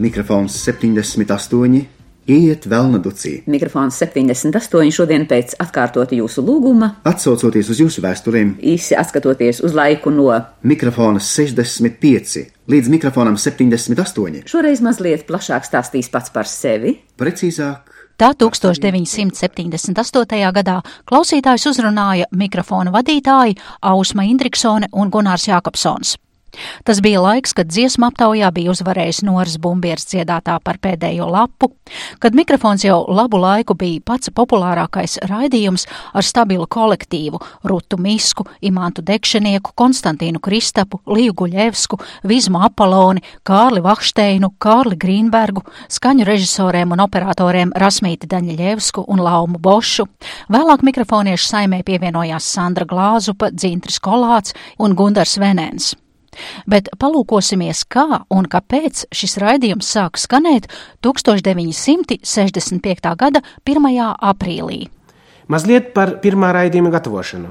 Mikrofons 78, iet vēlna ducī. Mikrofons 78 šodien pēc atkārtota jūsu lūguma, Atsaucoties uz jūsu vēstulēm, īsi atskatoties uz laiku no mikrofons 65 līdz mikrofonam 78. šoreiz mazliet plašāk stāstīs pats par sevi. Precīzāk, Tā 1978. gadā klausītājs uzrunāja mikrofona vadītāji Ausma Indriksone un Gunārs Jākopsons. Tas bija laiks, kad dziesmu aptaujā bija uzvarējis Noras Bumbieris dziedātā par pēdējo lapu, kad mikrofons jau labu laiku bija pats populārākais raidījums ar stabilu kolektīvu - Rutu Misku, Imantu Dekšenieku, Konstantīnu Kristapu, Līju Guļevsku, Vizmu Apoloni, Kārli Vahšteinu, Kārli Grīnbergu, skaņu režisoriem un operatoriem Rasmīti Daņļevsku un Laumu Bošu. Vēlāk mikrofoniešu saimē pievienojās Sandra Glāzupa, Dzintris Kolāts un Gundars Venēns. Bet palūkosimies, kā un kāpēc šis raidījums sāk skanēt 1965. gada 1. aprīlī. Mazliet par pirmā raidījuma gatavošanu.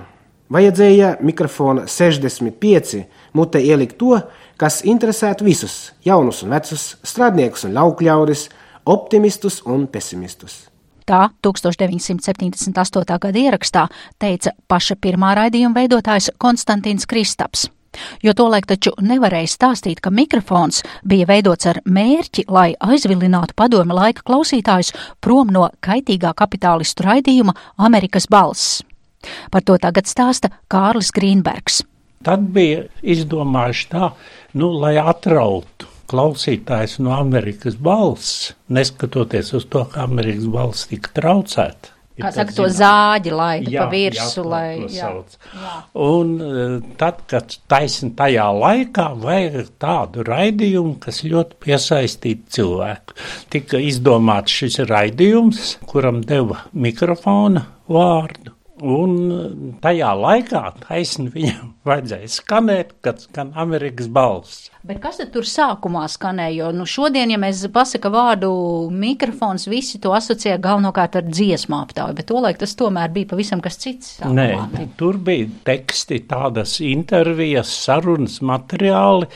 Vajadzēja mikrofona 65 mutē ielikt to, kas interesētu visus - jaunus un vecus, strādniekus un laukļaudis, optimistus un pesimistus. Tā 1978. gada ierakstā teica paša pirmā raidījuma veidotājs Konstantīns Kristaps. Jo tolaik taču nevarēja stāstīt, ka mikrofons bija veidots ar mērķi, lai aizvilinātu padomi laika klausītājus prom no kaitīgā kapitālistu raidījuma Amerikas balss. Par to tagad stāsta Kārlis Grīnbergs. Tad bija izdomājuši tā, nu, lai atrautu klausītājs no Amerikas balss, neskatoties uz to, ka Amerikas balss tika traucēta. Kā saka, to zāģi laida Jā, pa virsu, jā, lai. Jā. sauc. Un eh, tad, kad taisni tajā laikā vajag tādu raidījumu, kas ļoti piesaistītu cilvēku, tika izdomāts šis raidījums, kuram deva mikrofona vārdu. Un eh, tajā laikā taisni viņam vajadzēja skanēt, kad skan Amerikas balss. Bet kas tad tur sākumā skanēja? Jo nu, šodien, ja mēs pasaka vārdu mikrofons, visi to asociē galvenokārt ar dziesmu aptauju, bet tolaik tas tomēr bija pavisam kas cits. Nē, sākumā, ne? tur bija teksti, tādas intervijas, sarunas materiāli,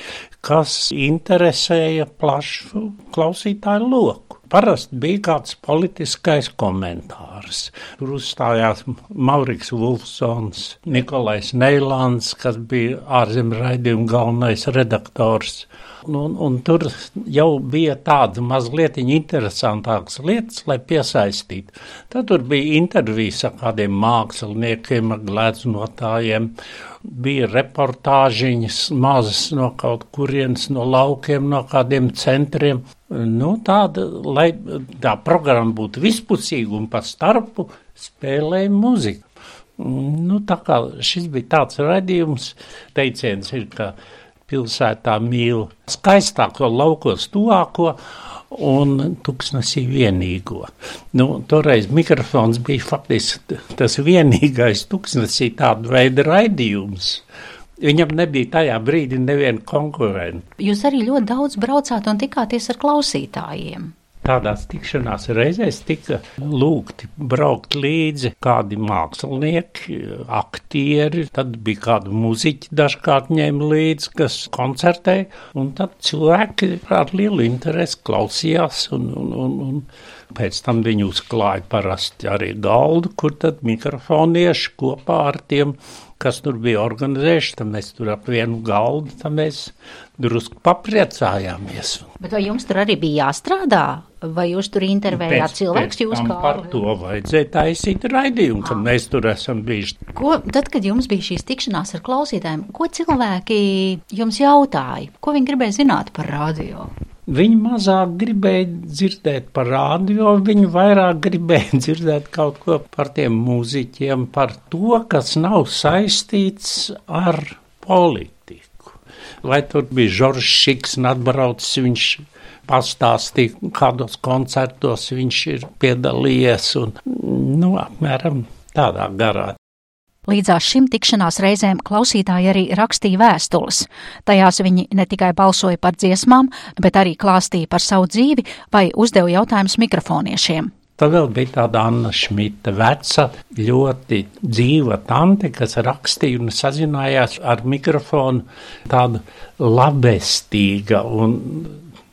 kas interesēja plašu klausītāju loku. Parasti bija kāds politiskais komentārs. Tur uzstājās Mauriks Vulfsons, Nikolais Neilāns, kas bija ārzemju raidījuma galvenais redaktors. Un, un tur jau bija tāda mazliet interesantākas lietas, lai piesaistītu. Tad tur bija intervijas ar kādiem māksliniekiem, ar glēdznotājiem, bija reportāžiņas mazas no kaut kurienes, no laukiem, no kādiem centriem. Nu, tāda, lai tā programma būtu vispusīga un pa starpu spēlēja muziku. Nu, tā kā šis bija tāds redzījums, teiciens ir, ka pilsētā mīl skaistāko laukos tuvāko un tuksnesī vienīgo. Nu, toreiz mikrofons bija faktiski tas vienīgais tuksnesī tāda veida raidījums. Viņam nebija tajā brīdī neviena konkurenta. Jūs arī ļoti daudz braucāt un tikāties ar klausītājiem. Tādās tikšanās reizēs tika lūgti braukt līdzi kādi mākslinieki, aktieri, tad bija kādi muziķi dažkārt ņēma līdzi, kas koncertēja, un tad cilvēki ar lielu interesi klausījās, un, un, un, un pēc tam viņi uzklāja parasti arī galdu, kur tad mikrofonieši kopā ar tiem kas tur bija organizējuši, tad mēs tur ap vienu galdu, tad mēs drusku papriecājāmies. Bet vai jums tur arī bija jāstrādā? Vai jūs tur intervējāt cilvēks, jūs tam kā? par to vajadzēja taisīt raidījumu, kad mēs tur esam bijuši. Ko, tad, kad jums bija šīs tikšanās ar klausītājiem, ko cilvēki jums jautāja? Ko viņi gribēja zināt par radio? Viņi mazāk gribēja dzirdēt par radio, viņi vairāk gribēja dzirdēt kaut ko par tiem mūziķiem, par to, kas nav saistīts ar politiku. Vai tur bija Žoržs Šiks atbraucis, viņš pastāstīja, kādos koncertos viņš ir piedalījies un, nu, apmēram tādā garā. Līdzās šim tikšanās reizēm klausītāji arī rakstīja vēstules. Tajās viņi ne tikai balsoja par dziesmām, bet arī klāstīja par savu dzīvi vai uzdeva jautājumus mikrofoniešiem. Tad vēl bija tāda Anna Šmita, veca, ļoti dzīva tante, kas rakstīja un sazinājās ar mikrofonu, tāda labestīga un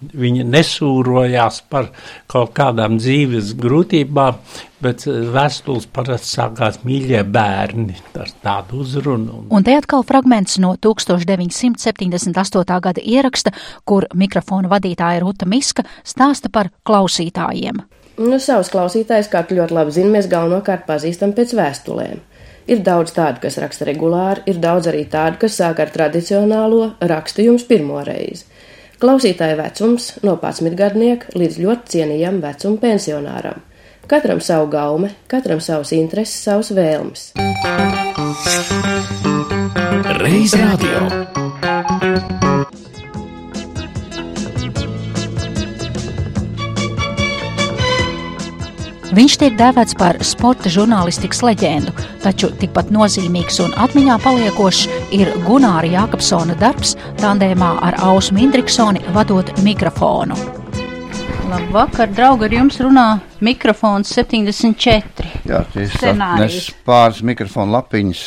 Viņa nesūrojās par kaut kādām dzīves grūtībām, bet eh, vēstules parasti sākās mīļie bērni ar tādu uzrunu. Un te atkal fragments no 1978. gada ieraksta, kur mikrofona vadītāja Ruta Miska stāsta par klausītājiem. Nu, savus klausītājus, kā ļoti labi zini, mēs galvenokārt pazīstam pēc vēstulēm. Ir daudz tādu, kas raksta regulāri, ir daudz arī tādu, kas sāk ar tradicionālo rakstījumu pirmo reizi. Klausītāja vecums no 11 gadnieka līdz ļoti cienījam vecuma pensionāram. Katram savu gaume, katram savas intereses, savas vēlmes. Reiz radio. Viņš tiek dēvēts par sporta žurnālistikas leģendu, taču tikpat nozīmīgs un atmiņā paliekošs ir Gunāra Jākapsona darbs tandēmā ar Ausmu Indriksoni vadot mikrofonu. Labvakar, draugi, ar jums runā mikrofons 74. Jā, tieši tā. Nes pāris mikrofonu lapiņas,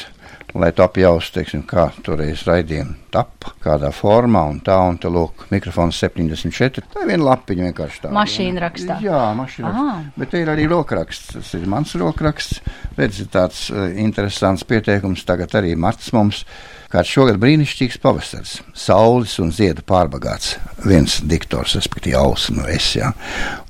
lai to apjaustu, teiksim, kā toreiz raidījumi tapa, kādā formā un tā, un te lūk, mikrofons 74. Tā ir viena lapiņa vienkārši tā. Mašīna rakstā. Jā, mašīna Ah. rakstā. Bet te ir arī rokraksts. Tas ir mans rokraksts. Redz, ir tāds uh, interesants pieteikums tagad arī Marts mums. Kāds šogad brīnišķīgs pavasaris, saules un ziedu pārbagāts. Viens diktors, respektīvi, ausma no es. Jā.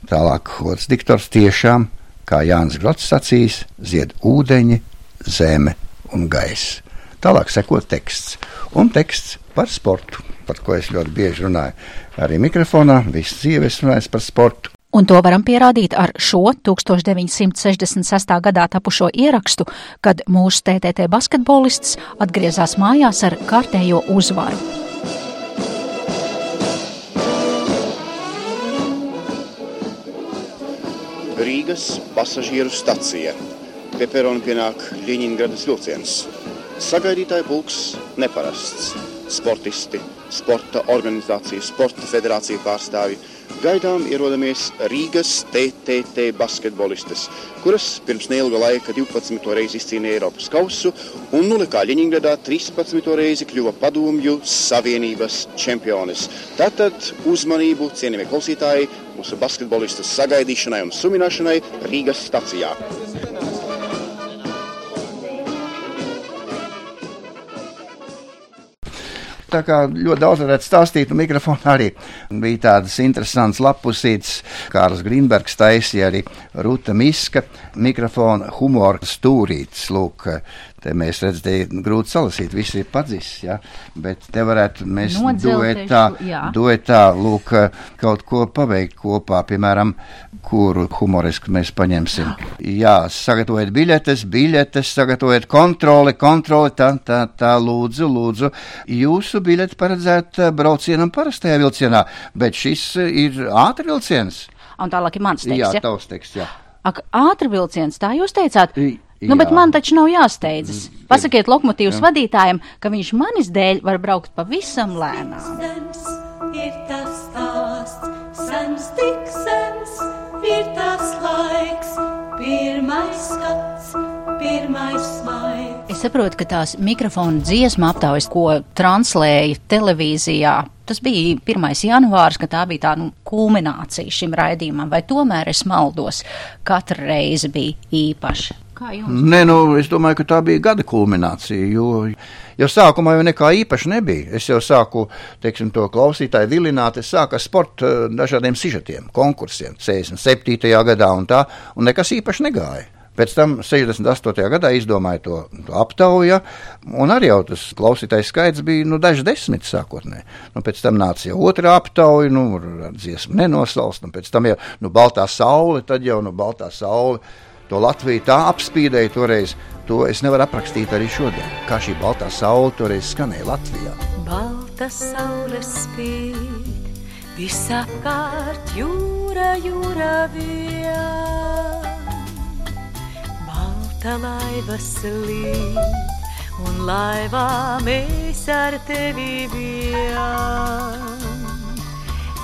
Tālāk, otrs diktors tiešām, kā Jānis Grots sacīs, zied ūdeņi, zeme un gaisa. Tālāk seko teksts. Un teksts par sportu, par ko es ļoti bieži runāju. Arī mikrofonā visu dzīvi es runāju par sportu. Un to varam pierādīt ar šo 1966. gadā tapušo ierakstu, kad mūsu TTT basketbolists atgriezās mājās ar kārtējo uzvaru. Rīgas pasažieru stacija. Pie perona pienāk Ļeņingradas vilciens. Sagaidītāju pulks neparasts. Sportisti, sporta organizāciju, sporta federāciju pārstāvji. Gaidām ierodamies Rīgas TTT basketbolistas, kuras pirms neilga laika 12. reizi izcīnīja Eiropas kausu un nu kā Ļeņingradā 13. reizi kļuva padomju savienības čempionis. Tātad uzmanību, cienījamie klausītāji, mūsu basketbolistas sagaidīšanai un sumināšanai Rīgas stacijā. Tā kā ļoti daudz varētu stāstīt, un mikrofonā arī bija tādas interesantas lapusītes. Kārls Grīnbergs taisīja arī Ruta Miska mikrofona humora stūrītes. Lūk, te mēs redzam, grūti salasīt, viss ir padzis, ja? bet te varētu mēs Nodzeltēšu, duetā, jā. duetā, lūk, kaut ko paveikt kopā, piemēram, kuru humorisku mēs paņemsim. Jā, sagatavojiet biļetes, biļetes, sagatavojiet kontroli, kontroli, tā, tā, tā, lūdzu, lūdzu. Jūsu biļete paredzēta braucienam parastajā vilcienā, bet šis ir ātri vilciens. Un tālāk ir mans Jā, teiks, ja? tavs teksts, jā. Ak, ātri vilciens, tā jūs teicāt? I- Nu, bet jā. man taču nav jāsteidzas. Pasakiet lokomotīvas vadītājam, ka viņš manis dēļ var braukt pavisam lēnām. Ir tas stāsts, sens tik sens ir tas laiks, pirmais skats, pirmais smaids. Es saprotu, ka tās mikrofona dziesmu aptaujas, ko translēja televīzijā, tas bija 1. janvārs, ka tā bija tā nu, kulminācija šim raidījumam, vai tomēr es maldos, katra reize bija īpaša. Nē, nu, es domāju, ka tā bija gada kulminācija. Jo, jo sākumā jau nekā īpaša nebija. Es jau sāku teiksim, to klausītāju vilināt, es sāku ar sporta eh, dažādiem sižetiem, konkursiem, 67. gadā un tā, un nekas īpaši negāja. Pēc tam 68. gadā izdomāja to, to aptauju, un arī jau tas klausītājs skaits bija nu, daži desmit sākotnēji. Nu, pēc tam nāca jau otrā aptauja, nu, ar dziesmu nenosalst, un pēc tam jau nu, baltā saule, tad jau nu, baltā saule. To Latviju tā apspīdēja toreiz, to es nevaru aprakstīt arī šodien. Kā šī baltā saule toreiz skanēja Latvijā. Balta saule spīd, visapkārt jūra, jūra vien. Balta laiva slīd, un laivā mēs ar tevi vien.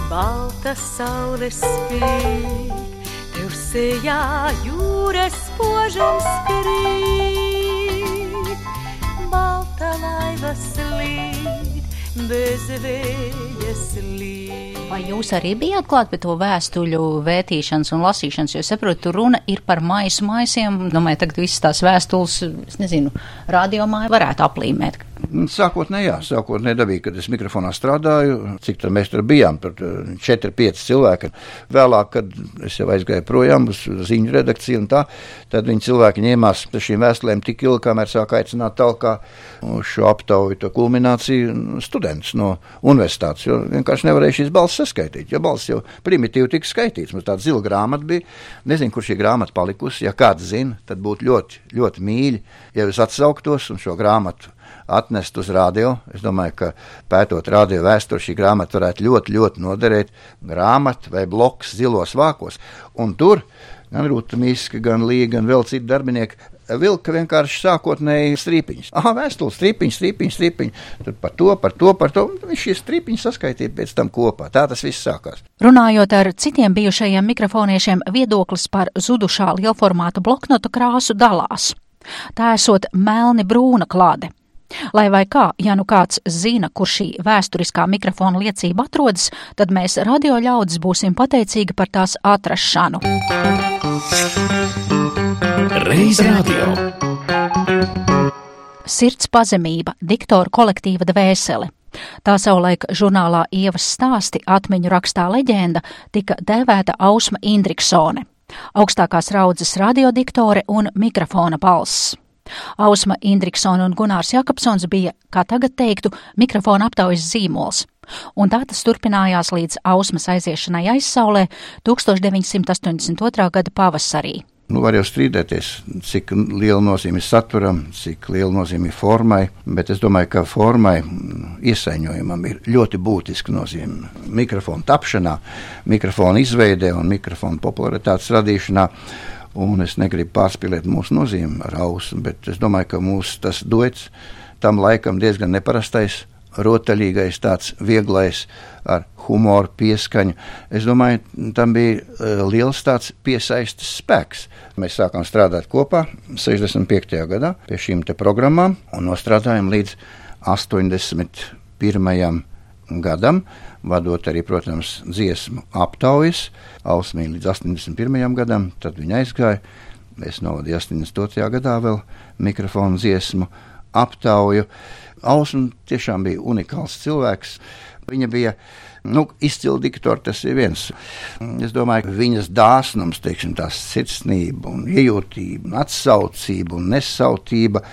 Balta saule spīd, tev sejā jūras požams krīt. Balta laiva slīd. Vai jūs arī bijāt klāt pie to vēstuļu vētīšanas un lasīšanas? Jo saprotu, runa ir par maisu maisiem. Domāju, tagad visas tās vēstules, es nezinu, radiomāja varētu aplīmēt. Sākotnēji, jā, sākotnēji dabīgi, kad es mikrofonā strādāju, cik tur mēs tur bijām, tur 4-5 cilvēki. Vēlāk, kad es jau aizgāju projām uz ziņu redakciju un tā, tad viņi cilvēki ņēmās par šīm vēstulēm tik ilgi, kamēr sāk aicināt talkā uz šo aptauju, to kulmināciju students no universitātes, jo vienkārši nevarēja šīs balss saskaitīt, jo balss jau primitīvi tika skaitīts. Mums tāda zila grāmata bija, nezinu, kur šī grāmata palikusi, ja kāds zina, tad būtu ļoti, ļoti mīļi, ja jūs atsauktos un šo grāmatu atnest uz radio. Es domāju, ka pētot radio vēsturi, šī grāmata varētu ļoti, ļoti noderēt. Grāmata vai bloks zilos vākos. Un tur gan Rūta Mīska, gan Līga, gan vēl citi darbinieki vilka vienkārši sākotnēji strīpiņus. Ah, vēstules, strīpiņš, strīpiņš, strīpiņš. Tur par to, par to, par to. Viņš šīs strīpiņas saskaitīja pēc tam kopā. Tā tas viss sākās. Runājot ar citiem bijušajiem mikrofoniešiem, viedoklis par zudušā lielformāta bloknotu krāsu dalās. Tā esot melni brūna klāde. Lai vai kā, ja nu kāds zina, kur šī vēsturiskā mikrofona liecība atrodas, tad mēs radio ļaudis būsim pateicīgi par tās atrašanu. Reiz radio. Sirds pazemība, diktora kolektīva dvēsele. Tā savulaik žurnālā Ievas stāsti atmiņu rakstā leģenda tika dēvēta Ausma Indriksone, augstākās raudzes radiodiktore un mikrofona balss. Ausma Indriksona un Gunārs Jakobsons bija, kā tagad teiktu, mikrofona aptaujas zīmols, un tā tas turpinājās līdz Ausmas aiziešanai aizsaulē 1982. gada pavasarī. Nu, var jau strīdēties, cik liela nozīme ir saturam, cik liela nozīme ir formai, bet es domāju, ka formai iesaņojumam ir ļoti būtiska nozīme. Mikrofona tapšanā, mikrofona izveidē un mikrofona popularitātes radīšanā. Un es negribu pārspīlēt mūsu nozīmi ar ausu, bet es domāju, ka mūsu tas duets tam laikam diezgan neparastais rotaļīgais, tāds vieglais, ar humoru pieskaņu. Es domāju, tam bija uh, liels tāds piesaistes spēks. Mēs sākām strādāt kopā 65. gadā pie šīm programmām un nostrādājām līdz 81. Gadam, vadot arī, protams, dziesmu aptaujas, Ausmī līdz 81. gadam, tad viņa aizgāja. Es novadīju 82. gadā vēl mikrofonu dziesmu aptauju. Ausma tiešām bija unikāls cilvēks. Viņa bija nu, izcila diktatūra, tas ir viens. Es domāju, ka viņas dāsnums, teiksim, tās sirsnība, un iejūtība, un atsaucība un nesautība.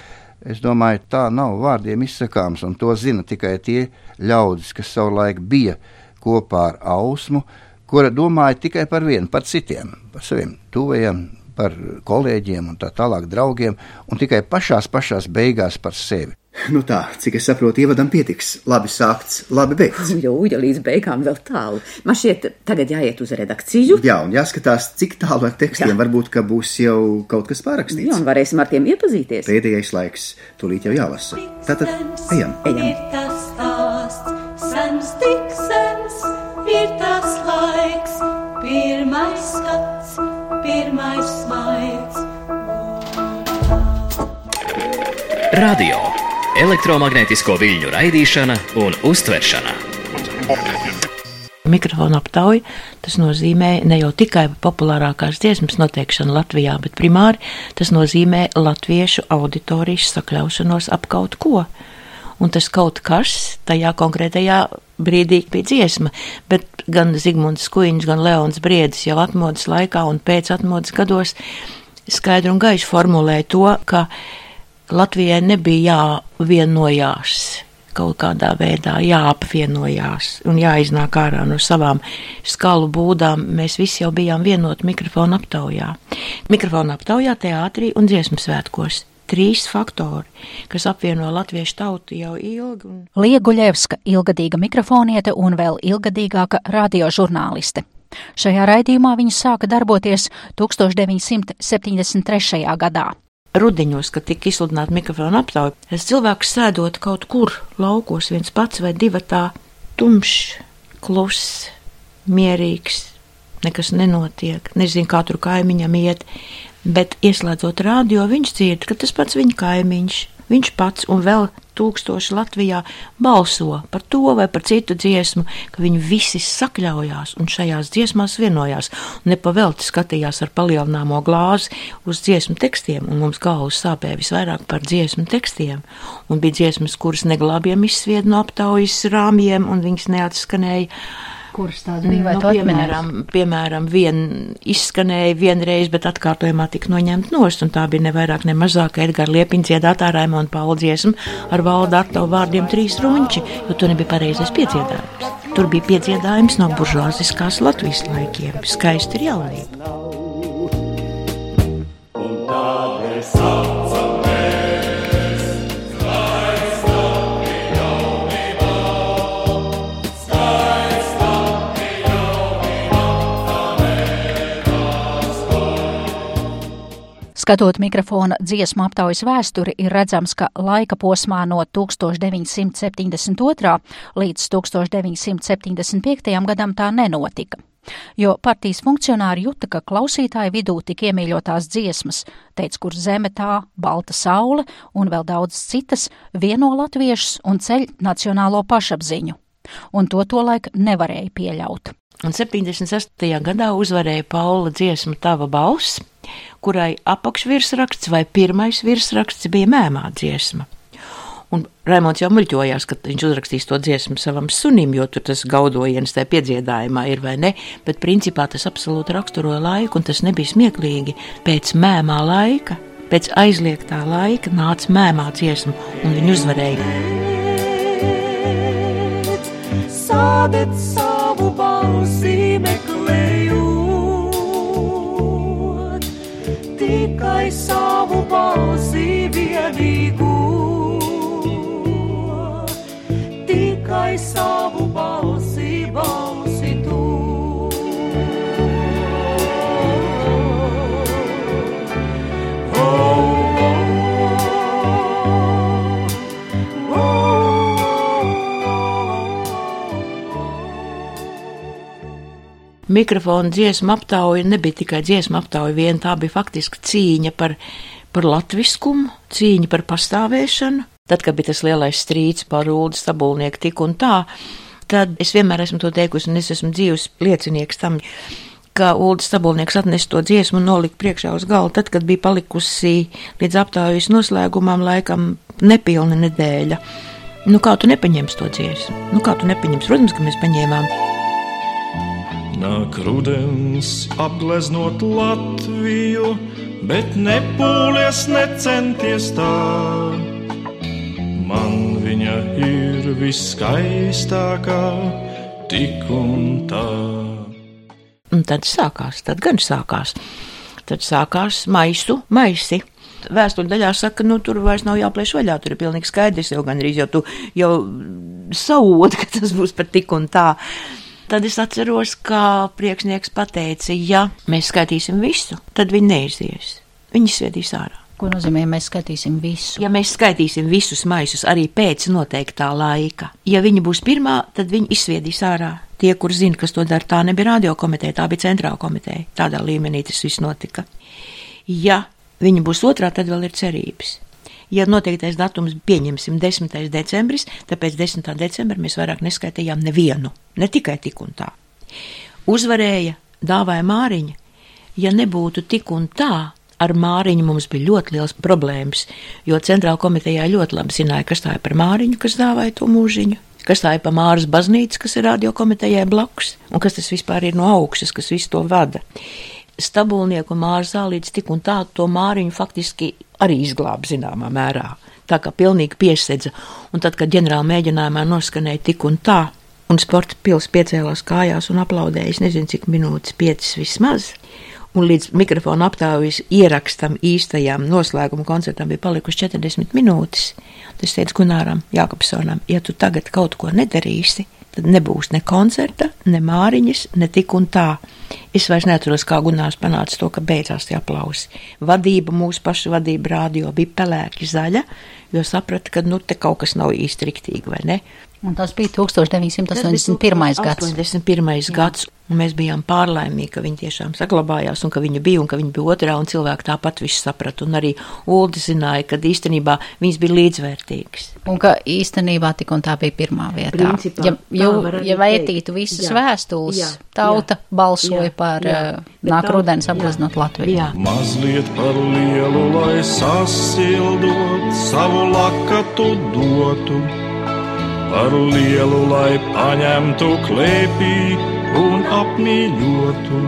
Es domāju, tā nav vārdiem izsakāms, un to zina tikai tie ļaudis, kas savulaik bija kopā ar ausmu, kura domāja tikai par vienu, par citiem, par saviem tuvajiem, par kolēģiem un tā tālāk draugiem, un tikai pašās pašās beigās par sevi. Nu tā, cik es saprotu, ievadam pietiks. Labi sākts, labi beigts. Jo uja līdz beigām vēl tālu. Man šķiet, tagad jāiet uz redakciju. Jā, un jāskatās, cik tālu ar tekstiem. Jā. Varbūt, ka būs jau kaut kas pārakstīts. Jā, un varēsim ar tiem iepazīties. Pēdējais laiks, tūlīt jau jālasa. Tātad, ejam! ejam. Pirmais smaids. Radio elektromagnētisko viļņu raidīšana un uztveršana. Mikrofona aptauja tas nozīmē ne jau tikai populārākās dziesmas noteikšanu Latvijā, bet primāri tas nozīmē latviešu auditorijas sakļaušanos ap kaut ko. Un tas kaut kas tajā konkrētajā brīdī bija dziesma, bet gan Zigmunds Kuiņš, gan Leons Briedis jau atmodas laikā un pēc atmodas gados skaidri un gaiši formulēja to, ka Latvijai nebija jāvienojās kaut kādā veidā jāapvienojās un jāiznāk ārā no savām skalu būdām. Mēs visi jau bijām vienoti mikrofonu aptaujā. Mikrofonu aptaujā, teātrī un dziesmu svētkos. Trīs faktori, kas apvieno latviešu tautu jau ilgi. Un... Lieguļevska, ilgadīga mikrofoniete un vēl ilgadīgāka radiožurnāliste. Šajā raidījumā viņa sāka darboties 1973. gadā. Rudeņos, kad tika izsludināta mikrofona aptauja, es cilvēks sēdot kaut kur laukos, viens pats vai divi tā tumšs, kluss, mierīgs, nekas nenotiek, nezinu, kā tur kaimiņam iet, bet ieslēdzot rādio, viņš dzird, ka tas pats viņa kaimiņš viņš pats un vēl tūkstoši Latvijā balso par to vai par citu dziesmu, ka viņi visi sakļaujās un šajās dziesmās vienojās, un nepavelti skatījās ar palielināmo glāzi uz dziesmu tekstiem, un mums galvas sāpēja visvairāk par dziesmu tekstiem, un bija dziesmas, kuras neglābiem izsvied no aptaujas rāmjiem, un viņas neatskanēja kuras tādas bija? Nu, piemēram, piemēram, vien izskanēja vienreiz, bet atkārtojumā tika noņemta nost, un tā bija ne vairāk, ne mazāk Edgara Liepiņa dziedātā Raimona Paula dziesma ar valda Artavu vārdiem trīs runči, jo to nebija pareizais piedziedājums. Tur bija piedziedājums no buržuāziskās Latvijas laikiem. Skaisti ir jaunība. Un tādēļ saucam. Skatot mikrofona dziesmu aptaujas vēsturi, ir redzams, ka laika posmā no 1972. līdz 1975. gadam tā nenotika. Jo partijas funkcionāri juta, ka klausītāju vidū tik iemīļotās dziesmas, teica, kur zeme tā, balta saule un vēl daudz citas, vieno latviešus un ceļ nacionālo pašapziņu. Un to tolaik nevarēja pieļaut. Un 78. gadā uzvarēja Paula dziesma Tava balss, kurai apakšvirsraksts vai pirmais virsraksts bija mēmā dziesma. Un Raimons jau muļķojās, ka viņš uzrakstīs to dziesmu savam sunim, jo tur tas gaudojiens tajā piedziedājumā ir vai ne, bet principā tas absolūti raksturoja laiku, un tas nebija smieklīgi. Pēc mēmā laika, pēc aizliegtā laika nāca mēmā dziesma, un viņi uzvarēja. Sādet savu balsi meklējot, tikai savu balsi vienīgu, tikai savu mikrofona dziesmu aptauja nebija tikai dziesmu aptauja vien, tā bija faktiski cīņa par, par latviskumu, cīņa par pastāvēšanu. Tad, kad bija tas lielais strīds par ūdens stabulnieku tik un tā, tad es vienmēr esmu to teikusi, un es esmu dzīves liecinieks tam, ka Ulrichs Stabulnieks atnesa to dziesmu un nolika priekšā uz galda, tad, kad bija palikusi līdz aptaujas noslēgumam laikam nepilna nedēļa. Nu, kā tu nepaņemsi to dziesmu? Nu, kā tu nepaņemsi? Protams, ka mēs paņēmām. Nāk rudens apgleznot Latviju, bet nepūlies, necenties tā. Man viņa ir viskaistākā, tik un tā. Un tad sākās, tad gan sākās. Tad sākās maisu, maisi. Vēstuļu daļā saka, nu tur vairs nav jāplēš vaļā, tur ir pilnīgi skaidrs, jau gan arī jau tu jau saūti, ka tas būs par tik un tā. Tad es atceros, kā priekšnieks pateica, ja mēs skaitīsim visu, tad viņi neizies. Viņi sviedīs ārā. Ko nozīmē, ja mēs skaitīsim visu? Ja mēs skaitīsim visus maisus arī pēc noteiktā laika, ja viņi būs pirmā, tad viņi izsviedīs ārā. Tie, kur zina, kas to dara, tā nebija radio komiteja, tā bija centrāla komiteja. Tādā līmenī tas viss notika. Ja viņi būs otrā, tad vēl ir cerības ja noteiktais datums pieņemsim 10. decembris, tāpēc 10. decembrī mēs vairāk neskaitījām nevienu, ne tikai tik un tā. Uzvarēja dāvāja Māriņa. Ja nebūtu tik un tā, ar Māriņu mums bija ļoti liels problēmas, jo centrāla komitejā ļoti labi zināja, kas tā ir par Māriņu, kas dāvāja to mūžiņu, kas tā ir pa Māras baznīca, kas ir radio komitejai blakus, un kas tas vispār ir no augšas, kas visu to vada. Stabulnieku līdz tik un tā to māriņu faktiski arī izglāba zināmā mērā. Tā kā pilnīgi piesedza. Un tad, kad ģenerāla mēģinājumā noskanēja tik un tā, un sporta pils piecēlās kājās un aplaudēja, es nezinu, cik minūtes, piecas vismaz. Un līdz mikrofona aptaujas ierakstam īstajām noslēguma koncertam bija palikuši 40 minūtes. Es teicu Gunāram Jākapsonam, ja tu tagad kaut ko nedarīsi, tad nebūs ne koncerta, ne māriņas, ne tik un tā. Es vairs neaturos, kā Gunārs panāca to, ka beidzās tie aplausi. Vadība, mūsu paša vadība rādio bija pelēki zaļa, jo saprata, ka nu te kaut kas nav īsti riktīgi, vai ne? Un tas bija 1981. gads. 81. gads, un mēs bijām pārlaimīgi, ka viņi tiešām saglabājās, un ka viņa bija, un ka viņa bija otrā, un cilvēki tāpat visu saprata, un arī Uldi zināja, ka īstenībā viņas bija līdzvērtīgas. Un ka īstenībā tik un tā bija pirmā vietā. Principā, ja, arī ja vērtītu visas Jā. vēstules, Jā. tauta Jā. balsoja Jā. par Jā. Bet nāk rudens apgleznot Latviju. Jā. Mazliet par lielu, lai sasildot savu lakatu dotu, par lielu, lai paņemtu klēpī un apmīļotu.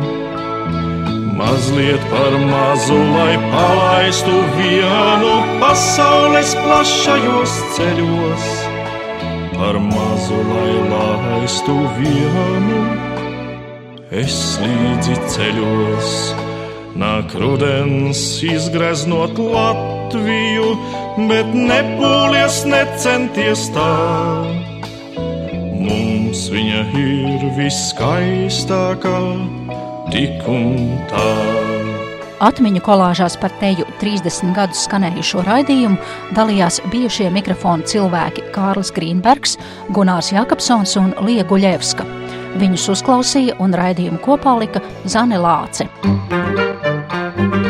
Mazliet par mazu, lai palaistu vienu pasaules plašajos ceļos, par mazu, lai laistu vienu es līdzi ceļos. Nāk rudens, izgreznot Latviju, bet nepūlies, necenties tā. Mums viņa ir viskaistākā, tik un tā. Atmiņu kolāžās par teju 30 gadus skanējušo raidījumu dalījās bijušie mikrofona cilvēki Kārlis Grīnbergs, Gunārs Jakobsons un Lija Guļevska. Viņus uzklausīja un raidījumu kopā lika Zane Lāce. Reiz